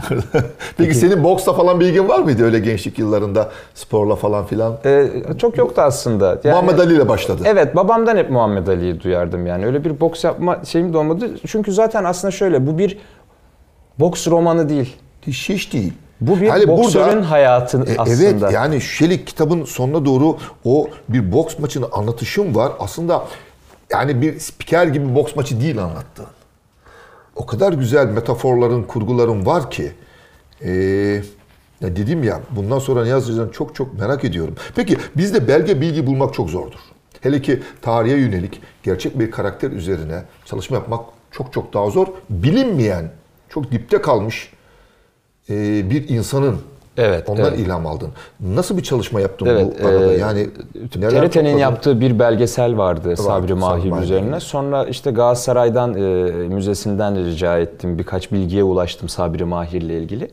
Peki, senin boksla falan bir ilgin var mıydı öyle gençlik yıllarında? Sporla falan filan. E, çok yoktu aslında. Yani- Muhammed Ali ile başladı. Evet babamdan hep Muhammed Ali'yi duyardım yani. Öyle bir boks yapma şeyim de olmadı. Çünkü zaten aslında şöyle bu bir boks romanı değil. Hiç, değil. Bu bir Yani boksörün burada- hayatı E, aslında. Evet yani Şelik kitabın sonuna doğru o bir boks maçını anlatışım var. Aslında yani bir spiker gibi boks maçı değil anlattığın. O kadar güzel metaforların, kurguların var ki. Ee, ya dedim ya bundan sonra ne yazacağını çok çok merak ediyorum. Peki bizde belge bilgi bulmak çok zordur. Hele ki tarihe yönelik gerçek bir karakter üzerine çalışma yapmak çok çok daha zor. Bilinmeyen, çok dipte kalmış e, bir insanın Evet, ondan evet. ilham aldın. Nasıl bir çalışma yaptın Evet, bu arada? e, yani neler TRT'nin yaptığı bir belgesel vardı Sabri Sabri Mahir Mahir. üzerine. Sonra işte Galatasaray'dan e, müzesinden rica ettim. Birkaç bilgiye ulaştım Sabri Mahir'le ilgili.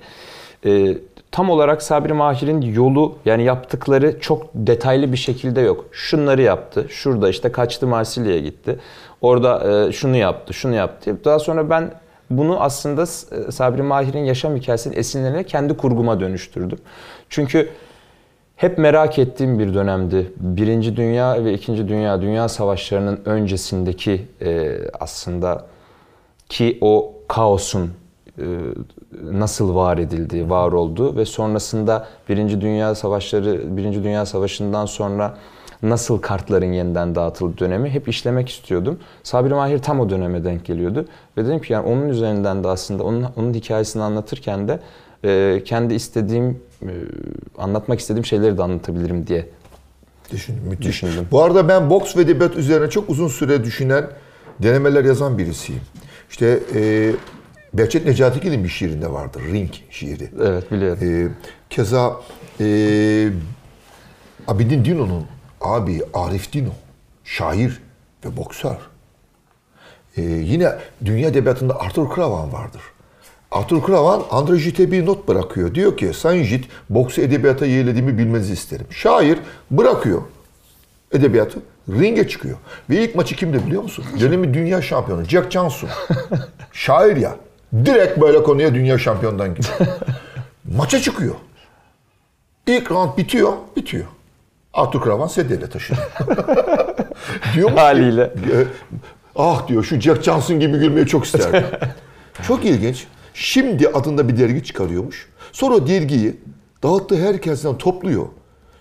E, tam olarak Sabri Mahir'in yolu yani yaptıkları çok detaylı bir şekilde yok. Şunları yaptı. Şurada işte kaçtı Marsilya'ya gitti. Orada e, şunu yaptı, şunu yaptı. Daha sonra ben bunu aslında e, Sabri Mahir'in yaşam hikayesini esinlenerek kendi kurguma dönüştürdüm. Çünkü hep merak ettiğim bir dönemdi. Birinci Dünya ve İkinci Dünya Dünya Savaşları'nın öncesindeki e, aslında ki o kaosun e, nasıl var edildiği, var olduğu ve sonrasında Birinci Dünya Savaşları, Birinci Dünya Savaşı'ndan sonra nasıl kartların yeniden dağıtıldığı dönemi hep işlemek istiyordum. Sabri Mahir tam o döneme denk geliyordu ve dedim ki yani onun üzerinden de aslında onun onun hikayesini anlatırken de e, kendi istediğim e, anlatmak istediğim şeyleri de anlatabilirim diye Düşündüm, müthiş. Düşündüm. Bu arada ben boks ve edebiyat üzerine çok uzun süre düşünen, denemeler yazan birisiyim. İşte e, Behçet Necatigil'in bir şiirinde vardır. Ring şiiri. Evet biliyorum. E, keza e, Abidin Dino'nun abi Arif Dino, şair ve boksör. E, yine dünya edebiyatında Arthur Kravan vardır. Arthur Kravan Andre Git'e bir not bırakıyor. Diyor ki Sayın Git, boksu edebiyata yeğlediğimi bilmenizi isterim. Şair bırakıyor edebiyatı, ringe çıkıyor. Ve ilk maçı kimdi biliyor musun? Dönemi dünya şampiyonu Jack Johnson. Şair ya. Direkt böyle konuya dünya şampiyondan gidiyor. Maça çıkıyor. İlk round bitiyor, bitiyor. Arthur Kravan sedyeyle taşınıyor. diyor ki, Haliyle. e, ah diyor şu Jack Johnson gibi gülmeyi çok isterdim. çok ilginç. Şimdi adında bir dergi çıkarıyormuş. Sonra dergiyi dağıttığı herkesten topluyor.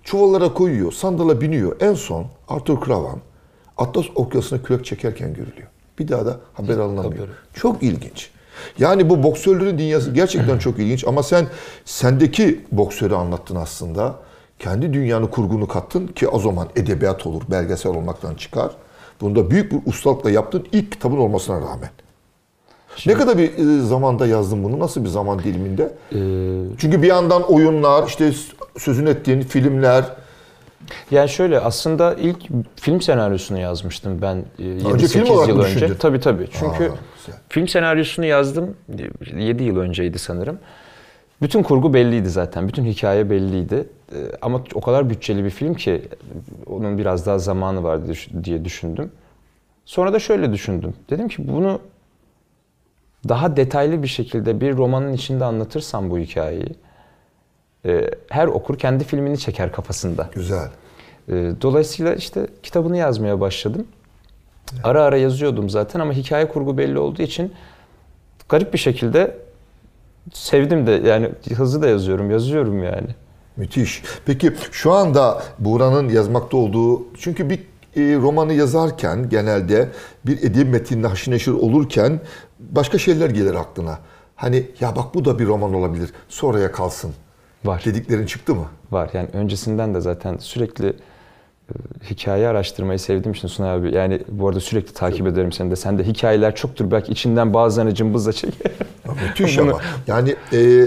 Çuvallara koyuyor, sandala biniyor. En son Arthur Kravan Atlas Okyanusu'na kürek çekerken görülüyor. Bir daha da haber alınamıyor. Çok ilginç. Yani bu boksörlerin dünyası gerçekten çok ilginç ama sen sendeki boksörü anlattın aslında. Kendi dünyanı kurgunu kattın ki o zaman edebiyat olur, belgesel olmaktan çıkar. Bunu da büyük bir ustalıkla yaptın ilk kitabın olmasına rağmen. ne kadar bir e, zamanda yazdın bunu? Nasıl bir zaman diliminde? Ee, Çünkü bir yandan oyunlar, işte sözün ettiğin filmler, Yani şöyle aslında ilk film senaryosunu yazmıştım ben e, 7-8 film olarak yıl önce. Tabii tabii. Çünkü Aa, güzel. film senaryosunu yazdım 7 yıl önceydi sanırım. Bütün kurgu belliydi zaten. Bütün hikaye belliydi. E, Ama o kadar bütçeli bir film ki onun biraz daha zamanı düş- diye düşündüm. Sonra da şöyle düşündüm. Dedim ki bunu daha detaylı bir şekilde bir romanın içinde anlatırsam bu hikayeyi e, her okur kendi filmini çeker kafasında. güzel. E, Dolayısıyla işte kitabını yazmaya başladım. Ara ara yazıyordum zaten ama hikaye kurgu belli olduğu için garip bir şekilde sevdim de yani hızlı da yazıyorum, yazıyorum yani. Müthiş. Peki şu anda Buğra'nın yazmakta olduğu, çünkü bir e, romanı yazarken genelde bir edebi metinle haşır neşir olurken başka şeyler gelir aklına. Hani ya bak bu da bir roman olabilir, sonraya kalsın Var. dediklerin çıktı mı? Var yani öncesinden de zaten sürekli e, hikaye araştırmayı sevdiğim için Sunay abi yani bu arada sürekli takip ederim seni de. Sen de hikayeler çoktur belki içinden bazılarını cımbızla çek. Ya Müthiş Bunu- ama. Yani e,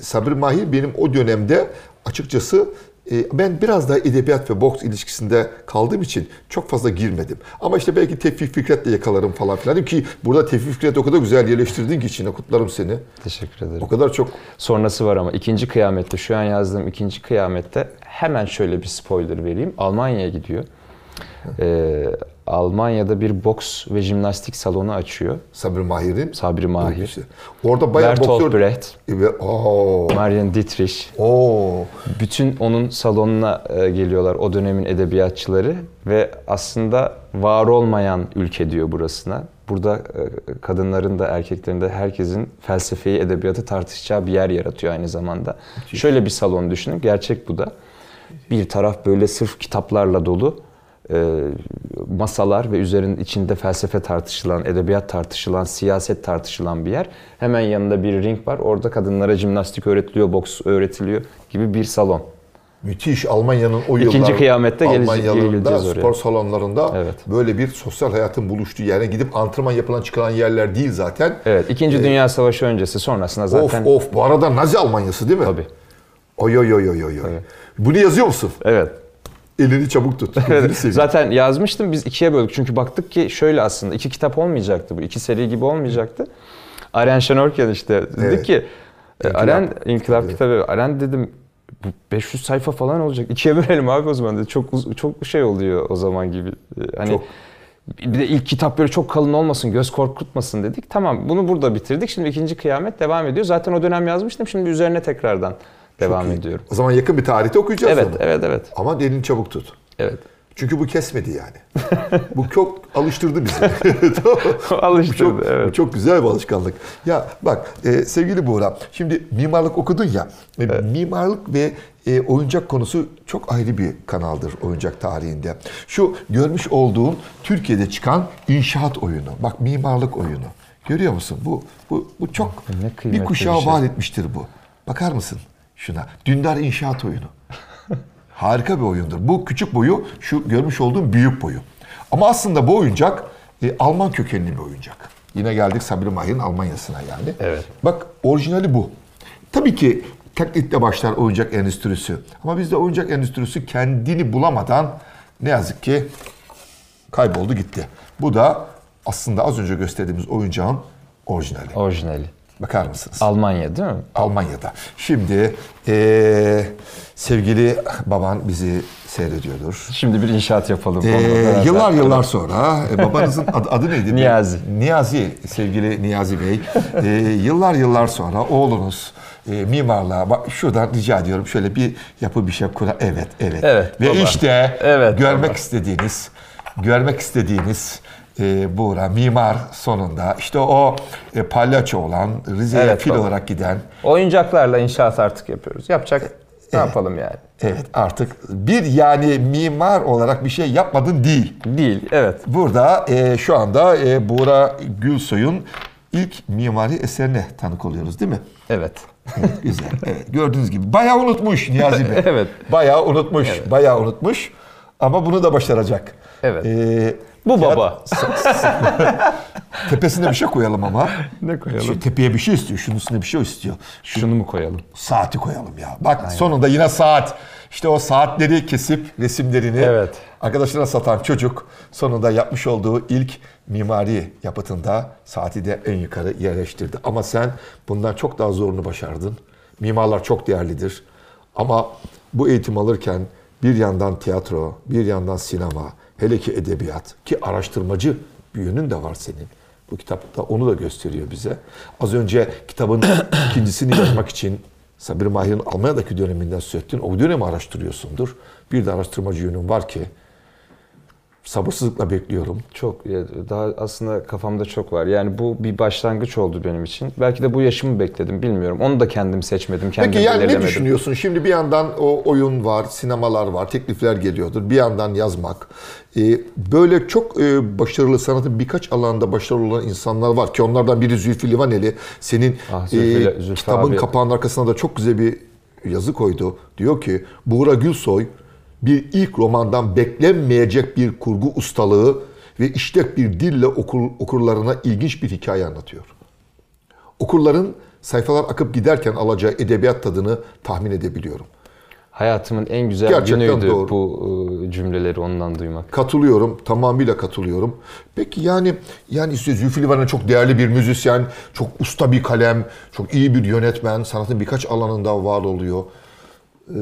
Sabri Mahir benim o dönemde açıkçası e, ben biraz daha edebiyat ve boks ilişkisinde kaldığım için çok fazla girmedim. Ama işte belki Tevfik Fikret'le yakalarım falan filan. Ki burada Tevfik Fikret o kadar güzel yerleştirdin ki içine kutlarım seni. Teşekkür ederim. O kadar çok Sonrası var ama ikinci kıyamette şu an yazdığım ikinci kıyamette hemen şöyle bir spoiler vereyim. Almanya'ya gidiyor. Ee, Almanya'da bir boks ve jimnastik salonu açıyor. Sabri Mahir'in. Sabri Mahir. İşte. Orada bayağı Bertolt boksör... Brecht, Ve, oo, Marion Dietrich. oo. Bütün onun salonuna e, geliyorlar o dönemin edebiyatçıları ve aslında var olmayan ülke diyor burasına. Burada e, kadınların da erkeklerin de herkesin felsefeyi, edebiyatı tartışacağı bir yer yaratıyor aynı zamanda. Şöyle bir salon düşünün, gerçek bu da. Bir taraf böyle sırf kitaplarla dolu masalar ve üzerinin içinde felsefe tartışılan, edebiyat tartışılan, siyaset tartışılan bir yer. Hemen yanında bir ring var. Orada kadınlara jimnastik öğretiliyor, boks öğretiliyor gibi bir salon. Müthiş Almanya'nın o yıllar İkinci kıyamette oraya. spor salonlarında Evet. böyle bir sosyal hayatın buluştuğu yerine gidip antrenman yapılan çıkan yerler değil zaten. Evet, İkinci Dünya Savaşı öncesi sonrasında zaten Of of bu arada Nazi Almanyası değil mi? tabii. Oy oy oy oy oy. oy. Bunu yazıyor musun? Evet. Elini çabuk tut. Zaten yazmıştım biz ikiye böldük. Çünkü baktık ki şöyle aslında iki kitap olmayacaktı bu. iki seri gibi olmayacaktı. Aren Şenorken işte dedik Evet. ki e, İnkılap. Aren İnkılap Tabii. kitabı. Aren dedim bu 500 sayfa falan olacak. İkiye bölelim abi o zaman dedi. Çok çok şey oluyor o zaman gibi. E, Hani Çok. bir de ilk kitap böyle çok kalın olmasın, göz korkutmasın dedik. Tamam bunu burada bitirdik. Şimdi ikinci kıyamet devam ediyor. Zaten o dönem yazmıştım. Şimdi üzerine tekrardan devam iyi. ediyorum. O zaman yakın bir tarihte okuyacağız Evet, onu. evet, evet. Ama elini çabuk tut. Evet. Çünkü bu kesmedi yani. bu çok alıştırdı bizi. Mı? Bu Alıştırdı, çok, evet. bu çok güzel bir alışkanlık. Ya bak e, sevgili Buğra, şimdi mimarlık okudun ya. e, Mimarlık ve e, oyuncak konusu çok ayrı bir kanaldır oyuncak tarihinde. Şu görmüş olduğun Türkiye'de çıkan inşaat oyunu. Bak mimarlık oyunu. Görüyor musun? Bu bu bu çok bir kuşağı bir şey. vaat etmiştir bu. Bakar mısın şuna? Dündar inşaat oyunu. Harika bir oyundur. Bu küçük boyu şu görmüş olduğum büyük boyu. Ama aslında bu oyuncak e, Alman kökenli bir oyuncak. Yine geldik Sabri Mahir'in Almanya'sına yani. Evet. Bak orijinali bu. Tabii ki taklitle başlar oyuncak endüstrisi. Ama bizde oyuncak endüstrisi kendini bulamadan ne yazık ki kayboldu gitti. Bu da aslında az önce gösterdiğimiz oyuncağın orijinali. Orijinali. Bakar mısınız? Almanya değil mi? Almanya'da. Şimdi eee, sevgili baban bizi seyrediyordur. Şimdi bir inşaat yapalım. Beraber. yıllar yıllar sonra e, babanızın adı, adı neydi? Niyazi. Niyazi, sevgili Niyazi Bey. Eee, yıllar yıllar sonra oğlunuz e, mimarlığa, bak şuradan rica ediyorum şöyle bir yapı bir şey kura. Evet, evet. Evet, Ve baba. işte Evet, görmek baba. istediğiniz, görmek istediğiniz e, Buğra, mimar sonunda işte o e, palyaço olan, Rize'ye Evet, fil baba. olarak giden Oyuncaklarla inşaat artık yapıyoruz. Yapacak ne yapalım yani? Evet artık bir yani mimar olarak bir şey yapmadın değil. Değil, evet. Burada e, şu anda e, Buğra Gülsoy'un ilk mimari eserine tanık oluyoruz değil mi? Evet. Evet, güzel. Evet, gördüğünüz gibi. Bayağı unutmuş Niyazi Bey. Evet. Bayağı unutmuş. Bayağı unutmuş. Ama bunu da başaracak. Evet. E, Bu tiyat- baba. Tepesine bir şey koyalım ama. Ne koyalım? Şu tepeye bir şey istiyor. Şunun üstüne bir şey istiyor. Şu Şunu mu koyalım? saati koyalım ya. Bak sonunda yine saat. İşte o saatleri kesip resimlerini Evet. arkadaşlarına satan çocuk sonunda yapmış olduğu ilk mimari yapıtında saati de en yukarı yerleştirdi. Ama sen bundan çok daha zorunu başardın. Mimarlar çok değerlidir. Ama bu eğitim alırken bir yandan tiyatro, bir yandan sinema, hele ki edebiyat ki araştırmacı bir yönün de var senin. Bu kitapta onu da gösteriyor bize. Az önce kitabın ikincisini yazmak için Sabri Mahir'in Almanya'daki döneminden söz ettin. O dönemi araştırıyorsundur. Bir de araştırmacı yönün var ki sabırsızlıkla bekliyorum. Çok daha aslında kafamda çok var. Yani bu bir başlangıç oldu benim için. Belki de bu yaşımı bekledim bilmiyorum. Onu da kendim seçmedim, kendim Peki yani ne düşünüyorsun? Şimdi bir yandan o oyun var, sinemalar var, teklifler geliyordur. Bir yandan yazmak. Ee, böyle çok e, başarılı sanatın birkaç alanda başarılı olan insanlar var ki onlardan biri Zülfü Livaneli. Senin Ah, Zülfü- e, Zülfü kitabın abi. kapağının arkasına da çok güzel bir yazı koydu. Diyor ki Buğra Gülsoy bir ilk romandan beklenmeyecek bir kurgu ustalığı ve işlek bir dille okur, okurlarına ilginç bir hikaye anlatıyor. Okurların sayfalar akıp giderken alacağı edebiyat tadını tahmin edebiliyorum. Hayatımın en güzel Gerçekten günüydü doğru. bu e, cümleleri ondan duymak. Katılıyorum, tamamıyla katılıyorum. Peki yani yani işte Zülfü Livaneli çok değerli bir müzisyen, çok usta bir kalem, çok iyi bir yönetmen, sanatın birkaç alanında var oluyor. Ee,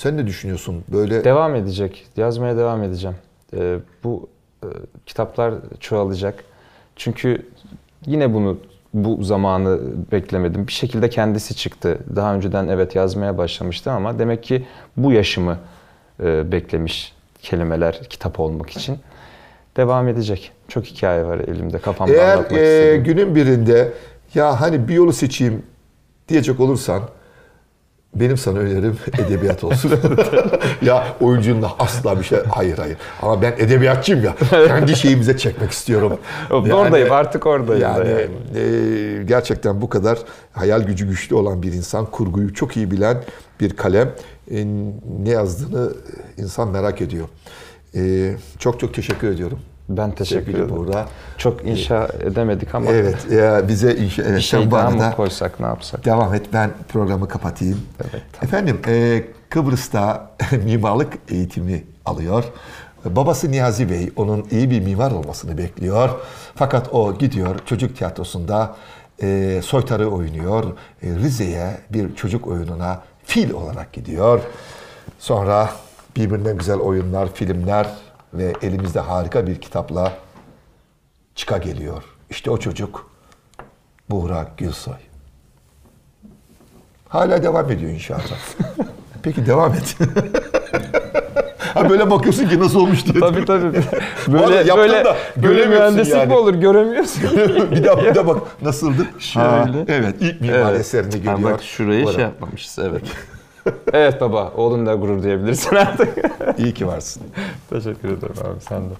sen ne düşünüyorsun? Böyle Devam edecek. Yazmaya devam edeceğim. Ee, bu e, kitaplar çoğalacak. Çünkü yine bunu bu zamanı beklemedim. Bir şekilde kendisi çıktı. Daha önceden evet yazmaya başlamıştım ama demek ki bu yaşımı e, beklemiş kelimeler kitap olmak için. Devam edecek. Çok hikaye var elimde kafamda eğer anlatmak e, istediğim. günün birinde ya hani bir yolu seçeyim diyecek olursan benim sana önerim edebiyat olsun. ya oyuncunla asla bir şey hayır hayır. Ama ben edebiyatçıyım ya. Kendi şeyimize çekmek istiyorum. oradayım artık oradayım. da Yani yani. e, gerçekten bu kadar hayal gücü güçlü olan bir insan, kurguyu çok iyi bilen bir kalem. E, ne yazdığını insan merak ediyor. E, çok çok teşekkür ediyorum. Ben teşekkür ederim. Buğra. Çok inşa edemedik ama Evet, ya bize inşa, evet, bir şey daha mı koysak ne yapsak? devam et. Ben programı kapatayım. Efendim, e, Kıbrıs'ta mimarlık eğitimi alıyor. Babası Niyazi Bey onun iyi bir mimar olmasını bekliyor. Fakat o gidiyor çocuk tiyatrosunda e, soytarı oynuyor. E, Rize'ye bir çocuk oyununa fil olarak gidiyor. Sonra birbirinden güzel oyunlar, filmler ve elimizde harika bir kitapla çıka geliyor. İşte o çocuk Buğra Gülsoy. Hala devam ediyor inşaata. Peki devam et. ha böyle bakıyorsun ki nasıl olmuş diye. Tabii tabii. Böyle böyle da böyle mühendislik yani. mi olur göremiyorsun. bir daha bir daha bak nasıldı? Şöyle. Ha, evet ilk mimar eserini görüyor. Ha, bak şurayı Buyurun. şey yapmamışız evet. Evet baba oğlun da gurur diyebilirsin artık. İyi ki varsın. Teşekkür ederim abi sen de.